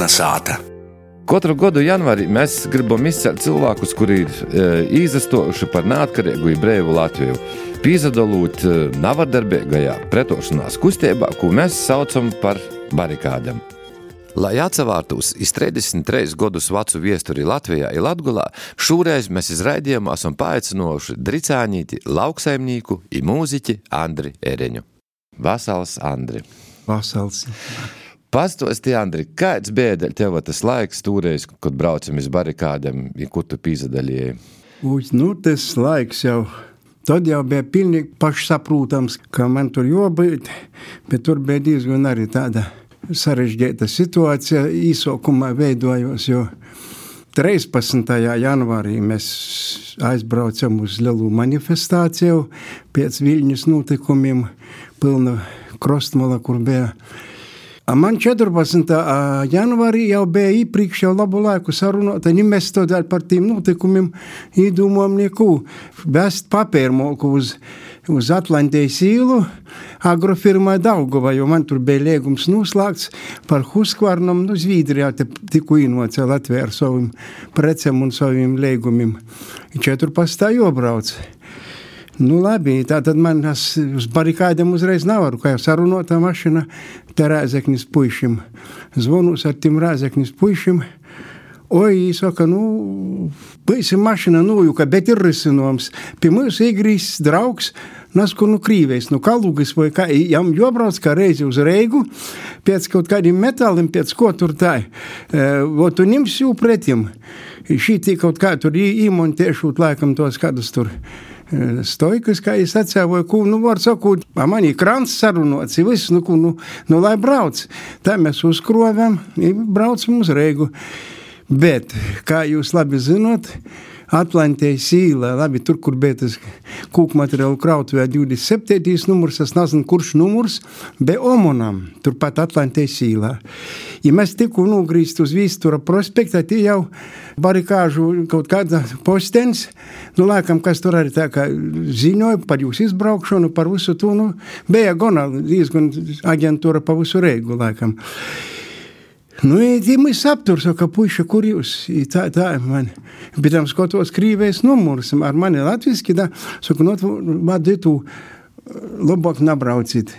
Kalnasāta. Katru gadu janvārī mēs gribam izcelt cilvēkus, kuri ir e, izastojuši par neatkarīgu brīvu Latviju. Pīzadalūt e, navardarbīgajā pretošanās kustībā, ko mēs saucam par barikādēm. Lai atsevārtos iz 33 gadus vecu viesturi Latvijā un Latgulā, šoreiz mēs izraidījumā esam paaicinojuši dricāņīti lauksaimnieku un mūziķi Andri Ereņu. Vasals Andri. Vasals. Pastosti, Andri, kāds bija tev tas laiks toreiz, kad braucam uz barikādēm, ja kur tu pīzadaļēji? Uj, nu, tas laiks jau Tad jau bija pilnīgi pašsaprotams, ka man tur jābūt, bet tur bija diezgan arī tāda sarežģīta situācija īsākumā veidojos, jo 13. janvārī mēs aizbraucam uz lielu manifestāciju pēc Viļņas notikumiem, pilna krostmala, kur bija. Man 14. janvārī jau bija iepriekš jau labu laiku sarunāt, un mēs to dēļ par tiem notikumiem īdomām neko. Best papērmoku uz uz Atlantijas īlu, agrofirmā Daugava, jo man tur bija liegums noslēgts par Huskvarnam, nu, Zviedrijā tikko īnoca Latvijā ar saviem precēm un saviem liegumiem. 14. jobrauc. Nu, labi, tā tad man tas uz barikādiem uzreiz nevaru, kā jau sarunota mašina, te rēzeknis puišim. Zvonus ar tiem rēzeknis puišim. Oi, saka, nu, būsim mašīna nojūka, bet ir risinājums. Pie mums iegrīs draugs, Nasku nu krīvējs, nu kalūgas vai kā, jām jobrauc kā reizi uz reigu, pēc kaut kādiem metāliem, pēc ko tur tā. O tu ņems jau pretim. Šī tī kaut kā tur īmontēšūt laikam tos kādus tur stoikas, kā es atcēloju, ko, nu, var sakot, manī krants sarunots, viss, nu, ko, nu, nu, lai brauc. Tā mēs uzkrovam, braucam uz reigu. Bet, kā jūs labi zinot, Atlantijas īlā, labi, tur, kur bija tas kūku materiālu krautuvē 27. numurs, es nezinu, kurš numurs, bija Omonam, turpat Atlantijas īlā. Ja mēs tikko nogrīst uz Vīstura prospekta, tie jau barikāžu kaut kāda postens, nu, laikam, kas tur arī tā kā ziņoja par jūsu izbraukšanu, par visu to, nu, bija gana diezgan aģentūra pa visu reigu, laikam. Nu, ja mēs aptur, saka, puiši, kur jūs? Tā, tā, man. Bet tam skatos krīvēs numurs, ar mani latviski, da, saka, nu, vadi tu labāk nabraucīt.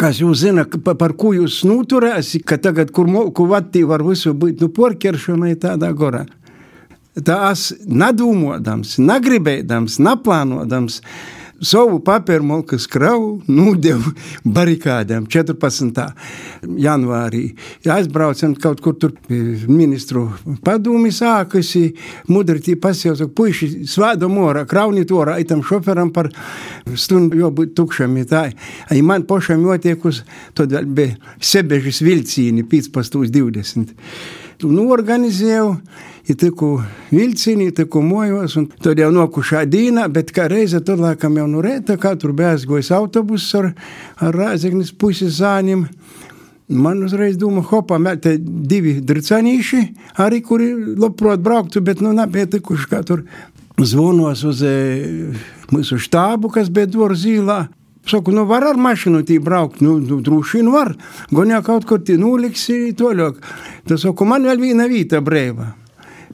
Kas jūs zina, par, par ko jūs noturēsiet, ka tagad, kur moku vatī var visu būt, nu, porkeršanai tādā gorā. Tās nadūmodams, nagribēdams, naplānodams, savu papīru malkas kravu nūdevu barikādēm 14. janvārī. Aizbraucam kaut kur tur ministru padomi sākasi, mudri tī pasijauca, puiši svāda morā, kraunīt orā, itam šoferam par stundu jābūt tukšam, tā. Ai man pošam jotiekus, tad bija sebežas vilcīni 15.20. Nu, organizēju ir tiku vilcienī, tiku mojos, un tad jau nokušā dīnā, bet kā reize tur laikam jau no rēta, kā tur bija aizgojis autobus ar, ar rāzeknis puses zāņiem. Man uzreiz doma, hopā, te divi dricanīši, arī kuri labprāt brauktu, bet nu nebija tikuši kā tur zvonos uz e, mūsu štābu, kas bija Dvorzīlā. Saku, nu var ar mašīnu tī braukt, nu, nu droši vien var. Gan jau kaut kur tī nuliksi toļāk. Tas saku, man vēl viena vīta brēva.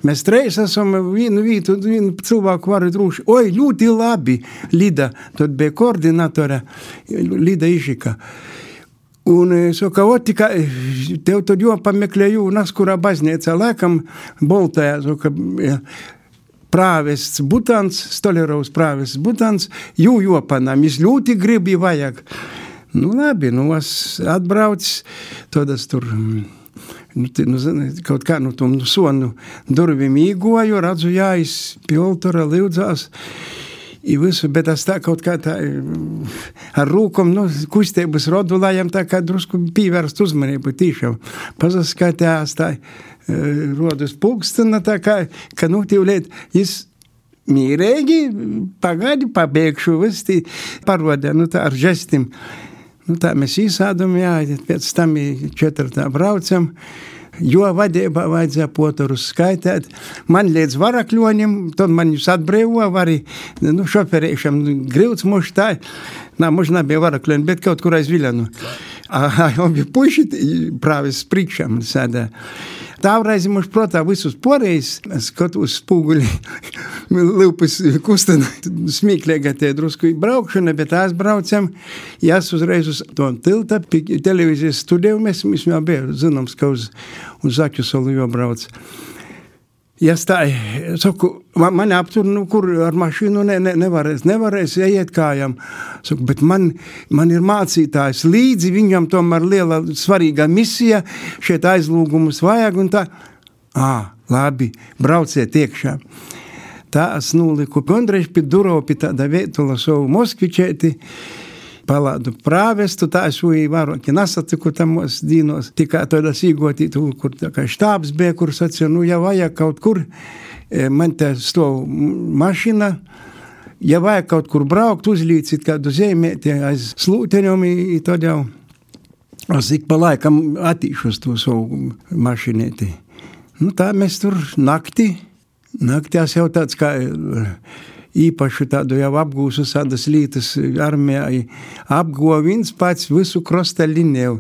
Mēs trīs esam vienu vietu, vienu cilvēku varu droši. Oi, ļoti labi, Lida, tad bija koordinatore Lida Ižika. Un es saka, o tikai tev tad jau pameklēju, nas kurā baznīca, laikam, Boltajā, saka, prāvests Butans, Stolerovs prāvests Butans, jū jopanām, es ļoti gribi vajag. Nu labi, nu es atbrauc, todas tur nu, nu, kaut kā nu, tom sonu durvīm īgoju, redzu, jā, es pie oltora lūdzās. I visu, bet tas tā kaut kā tā ar rūkom, nu, kustības rodulājam tā kā drusku pievērst uzmanību tīšām. Pazaskatījās tā rodas pulkstena tā kā, ka nu, tīvliet, jis mīrēgi, pagaidi, pabeigšu, viss tī parodē, nu, tā ar žestim. Nu, tā mēs īsādam, jā, pēc tam četrtā braucam. Jo vadībā vajadzēja poturus skaitīt. Man līdz varakļoņiem, tad man jūs atbrīvo, arī nu, šoferēšam grīvts muš tā. Nā, muž nebija varakļoņi, bet kaut kur aiz viļanu. Abi puiši prāvis priekšām sēdē. Tāvreiz mums protā visus porējus, es skatos spūguļi, lūpas kustana, smīklēga tie drusku braukšana, bet tās braucam, jās uzreiz uz to tilta, pie televīzijas studiju, mēs, mēs jau bija zināms, ka uz, uz Zaķu solu jau brauc. Ja stāja, saku, man, man aptur, nu, kur ar mašīnu ne, ne, nevarēs, nevarēs iet kājām. Saku, bet man, man ir mācītājs līdzi, viņam tomēr liela svarīga misija, šeit aizlūgumus vajag un tā. Ā, labi, brauciet iekšā. Tā es noliku gandrīz pie durvīm, pie tāda vietula savu moskvičēti palādu prāvestu, tā es viņu vairāki nesatiku tamos dīnos, tikai tādas īgotītu, kur tā kā štābs bija, kur sacīja, nu, ja vajag kaut kur, man te stov mašina, ja vajag kaut kur braukt, uzlīcīt kādu zemēti aiz slūteņiem, tad jau es ik pa laikam attīšu uz to savu mašinēti. Nu, tā mēs tur nakti, naktī es jau tāds kā īpaši tādu jau apgūsu tādas lietas armijā, apguva viens pats visu krosta liniju.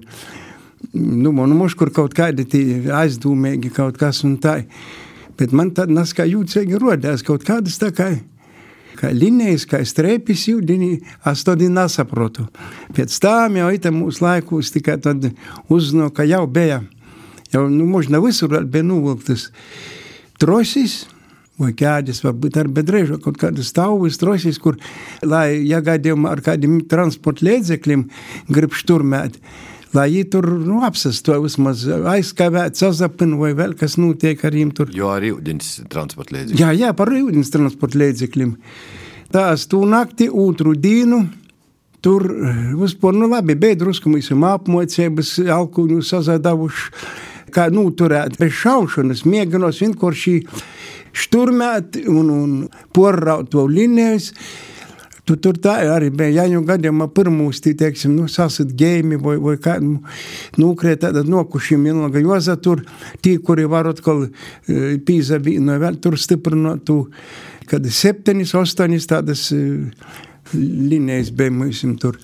Nu, man mums kur kaut kādi aizdūmīgi kaut kas un tā. Bet man tad nas kā jūtīgi rodās kaut kādas tā kā, kā linijas, kā strēpis jūdini, es to nesaprotu. Pēc tām jau ita mūsu laikos tikai tad uzzino, ka jau bija, jau, nu, možda visur bija nuvilktas trosis, vai ķēdes, varbūt ar bedrežu, kaut kādas stāvis, trosis, kur, lai, ja gadījumā ar kādiem transporta līdzekļiem grib šturmēt, lai viņi tur nu, apsasto vismaz aizskavēt, sazapina vai vēl kas notiek ar viņiem tur. Jo arī ūdens transporta līdzekļiem. Jā, jā, par ūdens transporta līdzekļiem. Tās tu nakti, otru dienu, tur vispār, nu labi, bija drusku mēs esam apmocības, alkuņu sazadavuši, kā noturēt bez šaušanas, mēģinos vienkārši šturmēt un, un porraut to linijas. Tu tur tā arī bija jaņu gadījumā pirmūs, tī, teiksim, nu, sasat gēmi vai, vai kā, nu, nukrēt tāda nokušiem ilga joza tur, tī, kuri var atkal e, pīzabīt, no vēl tur stiprinot tu, kad septenis, ostanis tādas e, linijas bija mums tur.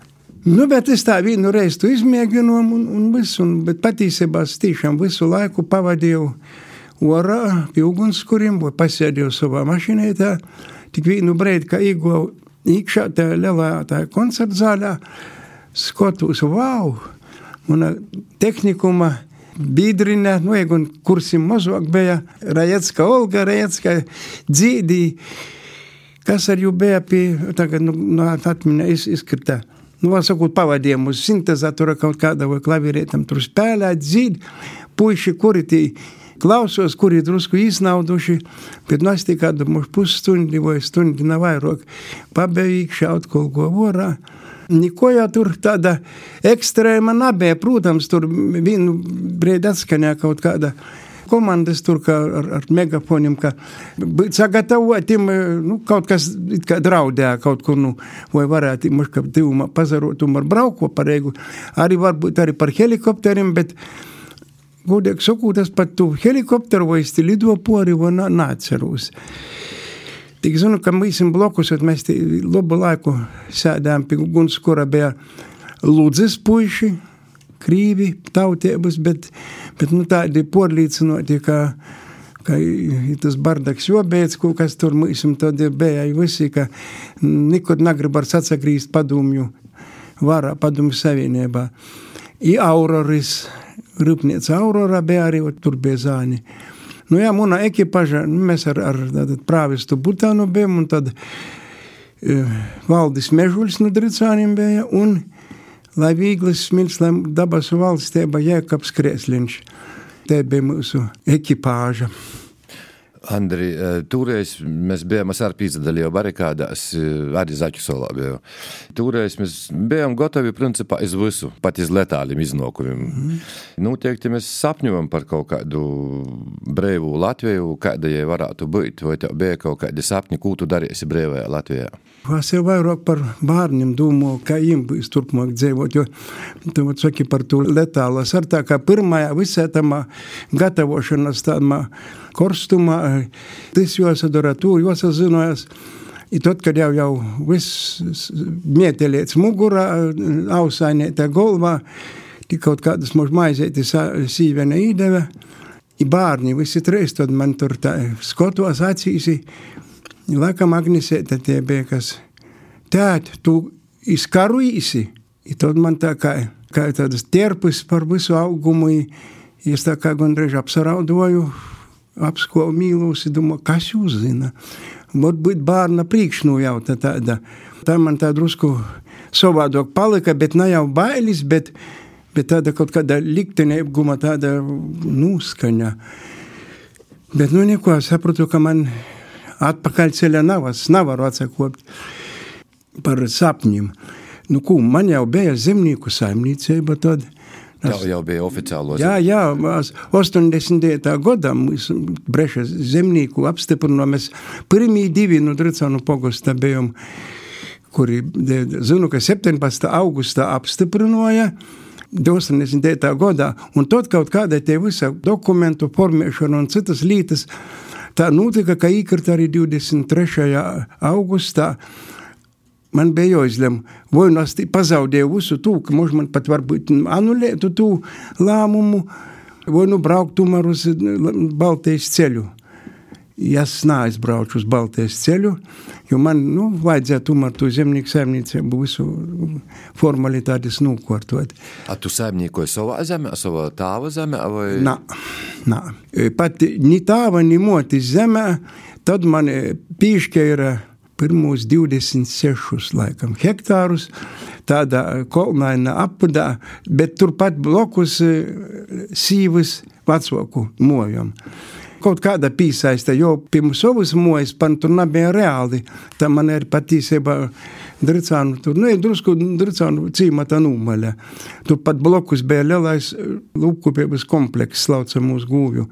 Nu, bet es tā vienu reizi tu izmēģinu un, un visu, un, bet patīsībā es tiešām visu laiku pavadīju orā pie ugunskuriem, vai pasēdēju savā mašīnētā, tik vienu brīdi, kā ieguvu iekšā tajā lielā tā koncerta zālē, skatos, wow, mana tehnikuma biedrine, nu, jeigu kursim mazāk bija, Rajecka Olga, Rajecka dzīdī, kas ar jų bija pie, tagad, nu, nu atminē iz, izkrita. Nu, var sakot, pavadījām uz sintezatora kaut kāda vai klavierētam tur spēlēt, dzīd, puiši, kuri tie klausos, kuri drusku iznauduši, bet nu es tikai kādu pusstundi vai stundi nav vairāk pabeigšu šaut kaut ko vorā. Neko jau tur tāda ekstrēma nebija. Protams, tur vienu brīdi atskanēja kaut kāda komandas tur ar, ar megafoniem, ka sagatavotiem, nu, kaut kas kā draudēja kaut kur, nu, vai varētu, muška, tivumā pazarotum ar brauko pareigu, arī varbūt arī par helikopteriem, bet godīgi sakot, es pat tu helikopteru vai lido pori, vai neatceros. Tik zinu, ka mēs esam blokus, un mēs labu laiku sēdējām pie guns, kura bija lūdzes puiši, krīvi, tautības, bet, bet nu, tādi porlīcinoti, ka, ka tas bardaks jobēc, ko kas tur mēs tad bija visi, ka nekad negrib ar atsagrīst padomju varā, padomju savienībā. I auroris, rūpnīca Aurora bija arī, tur bija zāņi. Nu, jā, mūna ekipaža, nu, mēs ar, ar tātad, prāvestu Butānu bijām, un tad e, valdis Mežuļs no Dricāniem bija, un, lai vieglis smils, lai dabas valsts, bija Jēkabs Kriesliņš. Te bija mūsu ekipāža. Andri, eh, toreiz mēs bijām ar pīzdali jau barikādās, eh, arī Zaķu solā bija. Toreiz mēs bijām gatavi principā iz visu, pat iz letāliem iznākumiem. Mm. Noteikti mēs sapņojam par kaut kādu brīvu Latviju, kāda jai varētu būt, vai tev bija kaut kādi sapņi, ko tu darīsi brīvajā Latvijā. Es jau vairāk par bērniem domāju, kā viņiem būs turpmāk dzīvot. Jo tu saki par to letālu. Es ar tā kā pirmajā visā tamā gatavošanas tādā korstumā, tas jāsadara tur, jāsazinojas. I tad, kad jau, jau viss mietelēts mugurā, ausainētā golvā, tik kaut kādas mums maizētis sīvena īdeve, I bērni visi trīs, tad man tur tā skotos acīs, laikam Agnisēta tie bija, kas tēt, tu izkaruīsi, I tad man tā kā, kā tādas tierpes par visu augumu, i es tā kā gandrīz apsaraudoju, apskolu mīlūsi, domāju, kas jūs zina. Varbūt bērna priekšnojauta tāda. Tā man tā drusku savādāk palika, bet ne jau bailis, bet, bet tāda kaut kāda liktenīguma, tāda noskaņa. Bet nu neko, sapratu, ka man atpakaļ ceļa nav, es nevaru atsakot par sapņiem. Nu, ko, man jau bija zemnieku saimniecība tad. Tev jau bija oficiālo Jā, jā, 80. gadā mēs breša zemnieku apstiprinājām. Mēs pirmie divi no Dricānu pogosta bijām, kuri, zinu, ka 17. augustā apstiprināja. 89. gadā, un tad kaut kāda tie visa dokumentu formēšana un citas lietas, tā notika, ka īkart arī 23. augustā man bija jāizlemj, vai nu es pazaudēju visu to, ka mums man pat varbūt anulētu to lēmumu, vai nu braukt tomēr uz Baltijas ceļu. Ja es neaizbraucu uz Baltijas ceļu, jo man nu, vajadzēja tomēr to zemnieku saimniecību visu formalitātes nokārtot. A tu saimniekoji savā zemē, savā tāva zemē? Vai... Nā, nā. Pat ni tāva, ni motis zemē, tad man pīšķēra pirmos 26 laikam, hektārus, tādā kolnaina apgadā, bet turpat blokus sīvas vecāku mojam. Kaut kāda piesaista, jo pirms savas mojas pan tur nebija reāli. Tā man ir patiesībā Dricānu, tur, nu, drusku Dricānu cīmata nūmaļa. Tur pat blokus bija lielais lūpkopības komplekss, laucamūs gūvju.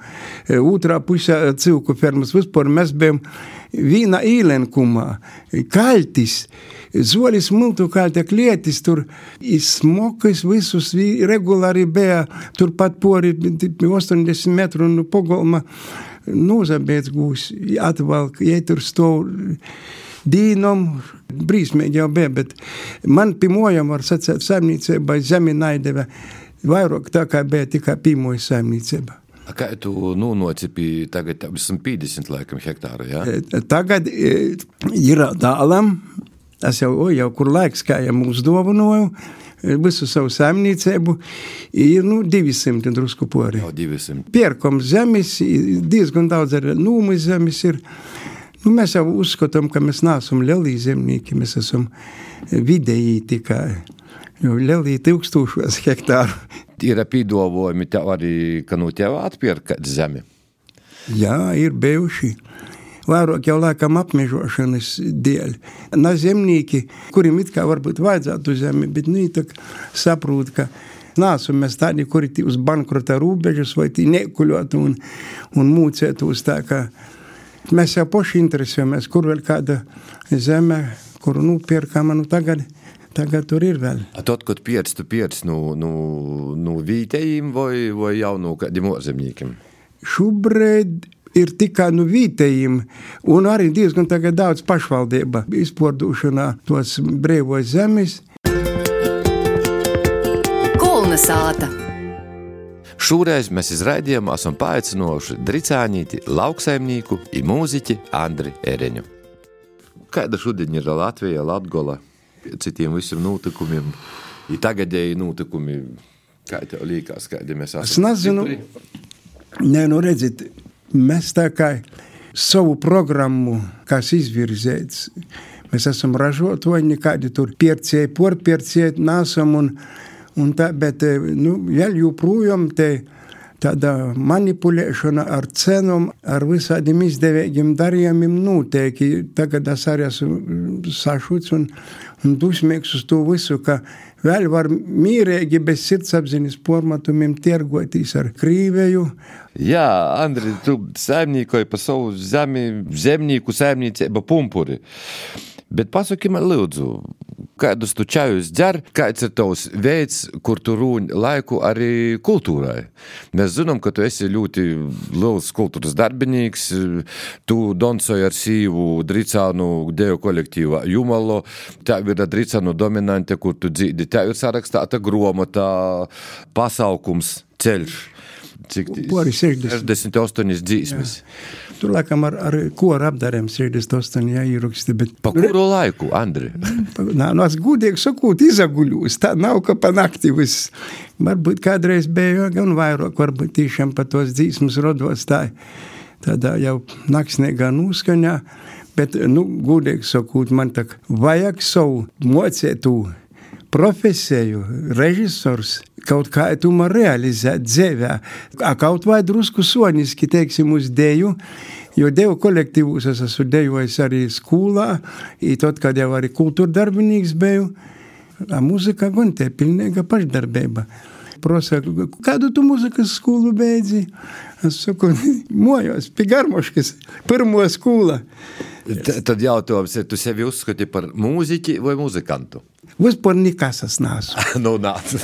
Otrā pusē cilku fermas vispār mēs bijām vīna īlenkumā, kaltis, zolis multu kalta klietis, tur smokas visus regulāri bija, turpat pori 80 metru un pogolma nozabēc gūs, atvalk, ja tur stov dīnom, brīsmīgi jau bija, bet man pirmojam var sacēt saimniecībai zemi naideve, vairāk tā kā bija tikai pirmoja saimniecība. Kā tu nonāci pie tagad 50 laikam, hektāra? Ja? Tagad ir dālam, es jau, o, jau kur laiks, kā jau mums dovanoju, visu savu saimniecību, ir nu, 200 drusku pori. Jau 200. Pērkam zemes, diezgan daudz arī nūmas zemes ir. Nu, mēs jau uzskatām, ka mēs neesam lielī zemnieki, mēs esam vidēji tikai. Jo lielī tūkstošos hektāru. Ir pīdolojumi tev arī, ka no tev atpērk zemi. Jā, ir bijuši. Vairāk jau laikam apmežošanas dēļ. Na zemnieki, kuriem it kā varbūt vajadzētu zemi, bet nu saprot, ka Nāsam mēs tādi, kuri uz bankrota robežas vai tī nekuļot un, un mūcēt uz tā, ka mēs jau paši interesējamies, kur vēl kāda zeme, kuru nupirkām, nu tagad tagad tur ir vēl. Tad, kad pieredzi, pieredzi no, no, no vietējiem vai, vai jau no kādiem ārzemniekiem? Šobrīd ir tikai no vietējiem, un arī diezgan daudz pašvaldība izpārdošanā tos brīvos zemes. Kulna sāta. Šoreiz mēs izraidījumā esam paaicinoši Dricāņīti, lauksaimnieku un mūziķi Andri Ereņu. Kāda šodien ir Latvija, Latgola? citiem visiem notikumiem, ir tagadēji notikumi. Kā tev liekas, kādi mēs esam? Es nezinu, nē, nu redziet, mēs tā kā savu programmu, kas izvirzēts, mēs esam ražotāji, nekādi tur piercēji, porpiercēji, nesam un, un tā, bet, nu, vēl joprojām tāda manipulēšana ar cenām, ar visādiem izdevīgiem darījumiem notiek. Tagad es arī esmu sašuts un, un dusmīgs uz to visu, ka vēl var mīrīgi bez sirdsapziņas pormatumiem tirgoties ar Krīvēju. Jā, Andri, tu saimniekoji pa savu zemi, zemnieku saimniecību pumpuri. Bet pasaki man, lūdzu, kādus tu čajus dzer, kāds ir tavs veids, kur tu rūni laiku arī kultūrai. Mēs zinām, ka tu esi ļoti liels kultūras darbinīgs, tu donsoji ar sīvu Dricānu deju kolektīvā Jumalo, tev ir Dricānu dominante, kur tu dzīdi, tev ir sarakstāta gromata, pasaukums, ceļš. Cik Pori 60. 68 dzīsmes. Tur laikam ar, ar koru apdarēm 68 jāieraksta, bet... Pa kuru laiku, Andri? Nā, nu, es gudīgi sakot, izaguļos. Tā nav, ka pa nakti viss. Varbūt kādreiz bija gan vairāk, varbūt tiešām pa tos dzīsmas rodos tā, tādā jau naksnīgā noskaņā. Bet, nu, gudīgi sakot, man tā vajag savu mocētu profesiju, režisors, kaut kā tomēr realizēt dzīvē. Kaut vai drusku soniski, teiksim, uz dēju, jo deju kolektīvus es esmu dejojis arī skolā, i tad, kad jau arī kultūrdarbinīgs biju, a muzika gan te pilnīga pašdarbība. Prosa, kādu tu muzikas skolu beidzi? Es saku, mojos, pie garmoškas, pirmo skolu. Tad jautājums ir, tu sevi uzskati par mūziķi vai muzikantu? Nekas es neesmu. nu,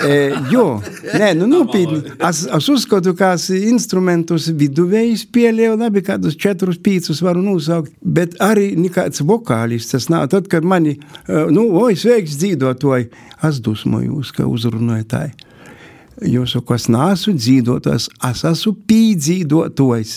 e, jo, nē, nu, nopietni. Es, es uzskatu, ka es instrumentus viduvēji spēlēju, labi, kādus četrus, piecus varu nosaukt, bet arī nekāds vokālists. Nav tad, kad mani, nu, oi, sveiks dzīvotoji, es dusmojos, ka uzrunāju tā. Jo saku, es neesmu dzīvotājs, es esmu pīdzīvotājs.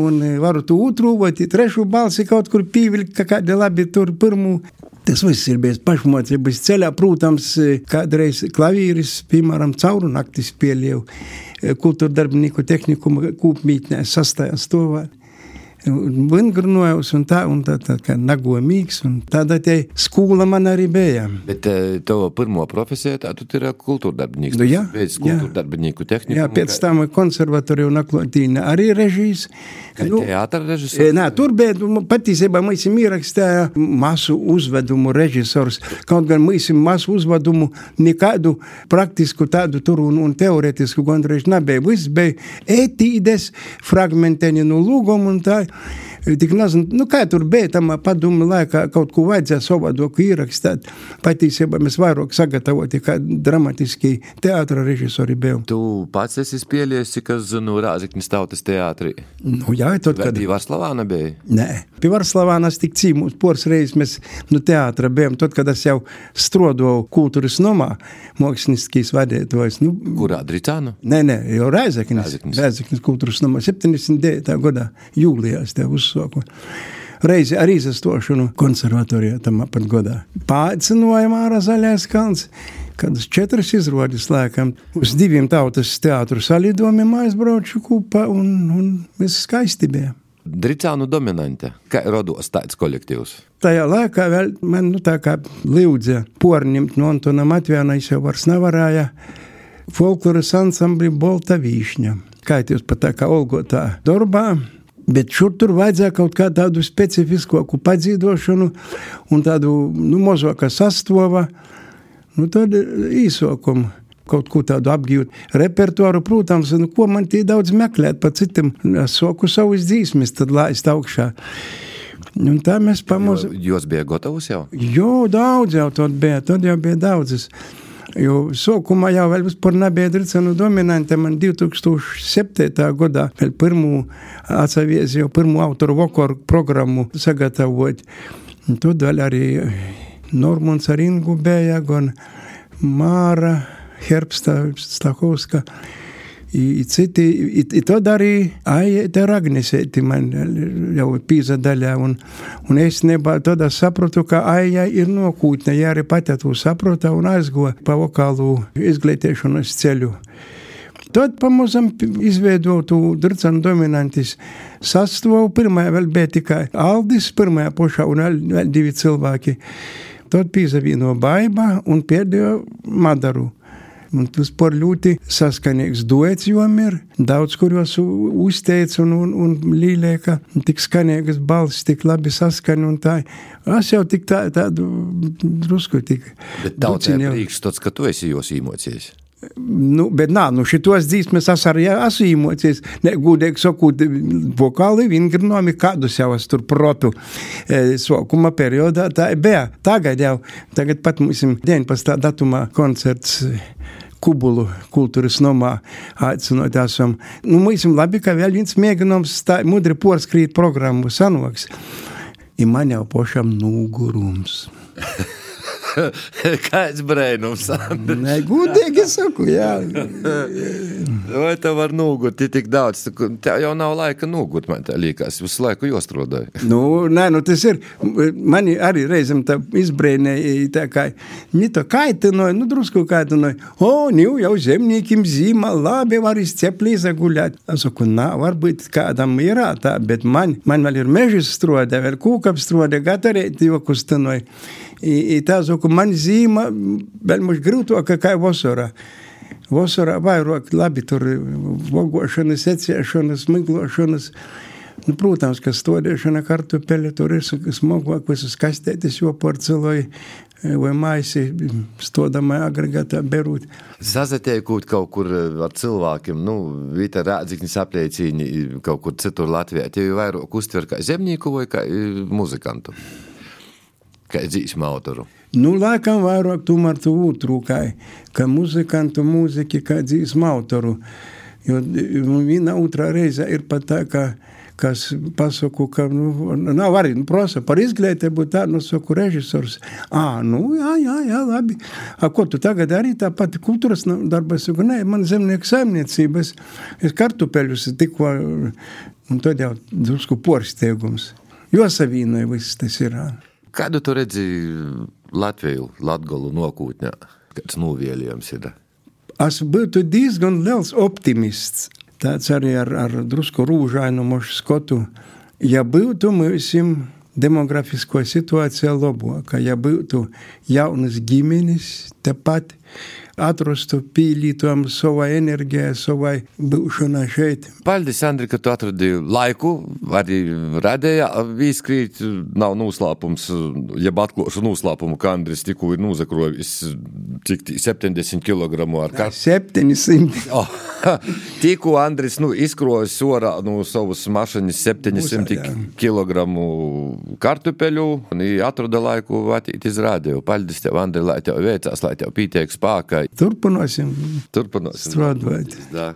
Un varu to otru vai trešu balsi kaut kur pīvilkt, ka kādi labi tur pirmu Tas viss ir bijis pašmācības ceļā. Protams, kādreiz klavīris, piemēram, cauru nakti spēlēju kultūra darbinieku tehnikuma kūpmītnē sastajā stāvā. Vingrunojos un tā, un tā, tā kā nagomīgs, un tāda te skola man arī bija. Bet tev pirmo profesiju tā tu ir kultūrdarbinīgs. Nu, jā, Pēc kultūrdarbinīku tehniku. Jā, pēc tam konservatoriju un aklotīna arī režīs. Nu, teātra režisors? Nē, tur bija, patiesībā mēs ierakstīja masu uzvedumu režisors, kaut gan mēs masu uzvedumu nekādu praktisku tādu tur un, un teoretisku gandrīz nebija. Viss bija etīdes, fragmentēni no lūgumu un tā. Yeah. Tik nezinu, nu, kā tur bija tam padomu laikā, kaut ko vajadzēja savādāk ierakstīt. Patiesībā mēs vairāk sagatavoti kā dramatiski teātra režisori bijām. Tu pats esi cik es zinu, Rāziknis tautas teātrī. Nu, jā, tad, Vai kad... bija Varslavāna bija? Nē, pie Varslavānas tik cīmūs, pors reizes mēs no teātra bijām, tad, kad es jau strodoju kultūras nomā, mākslinieckīs vadētājs. Nu, Kurā Dricānu? Nē, nē, jau. Rēzeknis. Rēzeknis kultūras nomā 79. gadā jūlijā es tev uzsāku. Reizi ar izstošanu konservatorijā tam apat godā. Pācinājām ārā zaļais kalns. Uz četras izrādes lēkam, uz diviem tautas teātru salidojumiem aizbraucu kopā un, un viss skaisti bija. Dricānu dominante. Kā rados tāds kolektīvs? Tajā laikā vēl man nu, tā kā lūdza porņemt no Antona Matvijana, es jau vairs nevarēju. Folkloras ansambli Bolta Vīšņa. Kā jūs pat tā kā Olgotā darbā, Bet šur tur vajadzēja kaut kādu tādu specifiskāku padzīvošanu un tādu nu, mazāku sastāvu, nu, tādu īsākumu. Kaut ko tādu apgūt. Repertuāru, protams, nu, ko man tie daudz meklēt, pa citam soku savus dzīsmes, tad laist augšā. Un tā mēs pamazām. Jūs bija gatavs jau? Jo, daudz jau tad bija, tad jau bija daudzas. Jo sākumā jau vēl vispār nebija dricenu dominante. Man 2007. gadā vēl pirmo atsavies jau pirmo autoru vokoru programmu sagatavot. Un Tad vēl arī Normons ar Ingu bija, gan Māra, Herbsta, Stahovska. I, citi, i, i tad arī Aijēta Ragnesēti man jau pīza daļā, un, un es nebā es sapratu, ka Aijā ir nokūtne, ja arī pati to saprota un aizgo pa vokālu izglītēšanas ceļu. Tad pamazam izveidotu Drcanu dominantis sastāvu. Pirmā vēl bija tikai Aldis, pirmajā pošā un vēl, vēl divi cilvēki. Tad pīzavīno Baiba un pēdējo Madaru. Un tas par ļoti saskanīgs duets jom ir. Daudz, kurios uzteica un, un, un līlēka, tik skanīgas balss, tik labi saskan un tā. Es jau tik tā, tādu drusku tik. Bet duciņu jau- priekšstats, ka tu esi jos īmocies. Nu, bet nā, nu šitos dzīsmes es arī esmu īmocies. Gudīgi sakot, vokāli vingrinomi kādus jau es tur protu e, sokuma periodā. Tā bija. Tagad jau, tagad pat mums 19. datumā koncerts. E, Kubulu kultūras nomā aicinot esam. Nu, mums labi, ka vēl viens mēģinājums tā mudri porskrīt programmu sanoks. I man jau pošam nūgurums. Kāds brēnums? Nē, gudīgi saku, jā. Vai tev var nogurt, ja tik daudz? Tev jau nav laika nogurt, man tā liekas. Visu laiku jostrodāji. Nu, nē, nu tas ir. Mani arī reizēm tā izbrēnēja, tā kā, ni to kaitinoja, nu drusku kaitinoja. O, nu jau zemniekiem zīmā, labi var izceplī zaguļāt. Es saku, nā, varbūt kādam ir tā, bet man, man vēl ir mežas strode, vēl kūkap strode, gatarēti jau kustinoja. I, i tā, saku, man zīmā vēl mums grūtāk kā vasarā. Vasarā vairāk labi tur vogošanas, ecēšanas, miglošanas. Nu, protams, ka stodēšana kartupeļa tur ir smagāk, visas kastētis joporceloja vai maisi stodamā agregātā berūt. Sazatiekot kaut kur ar cilvēkiem, nu, Vita Rādziknis apliecīni kaut kur citur Latvijā, tie jau vairāk uztver kā zemnieku vai kā muzikantu? Kā dzīsmu autoru? Nu, laikam vairāk tomēr tu kā, kā muzikantu mūziki, kā dzīsmu autoru. Jo viena otrā reize ir pat tā, ka kas pasaku, ka nu, nav arī nu, prasa par izglītību, tā, nu, saku, režisors. Ā, nu, jā, jā, jā, labi. A, ko tu tagad arī tā pati kultūras darba? Es saku, nē, man zemnieku saimniecības, es kartupeļus tikko, un tad jau drusku porsteigums. Jo savīnoja viss tas ir. Kādu tu redzi Latviju, Latgolu nokūtņā? Kāds novielījums ir? Es būtu diezgan liels optimists. Tāds arī ar, ar drusku rūžainu mošu skotu. Ja būtu mūsim demografisko situācija labāka, ja būtu jaunas ģimenes tepat, atrastu pīlītam savai enerģijai, savai būšanai šeit. Paldies, Andri, ka tu atradi laiku, arī radēja vīskrīt, nav noslēpums, ja atklāšu noslēpumu, ka Andris tikko ir nozakrojis cik 70 kg ar katru. 700. Oh, tikko Andris nu, izkrojas orā no savas mašinas 700 kg kartupeļu, un atrada laiku vatīt izrādīju. Paldies tev, Andri, lai tev veicās, lai tev pītiek spēkai. Turpināsim. Turpināsim. Strādāt. Da.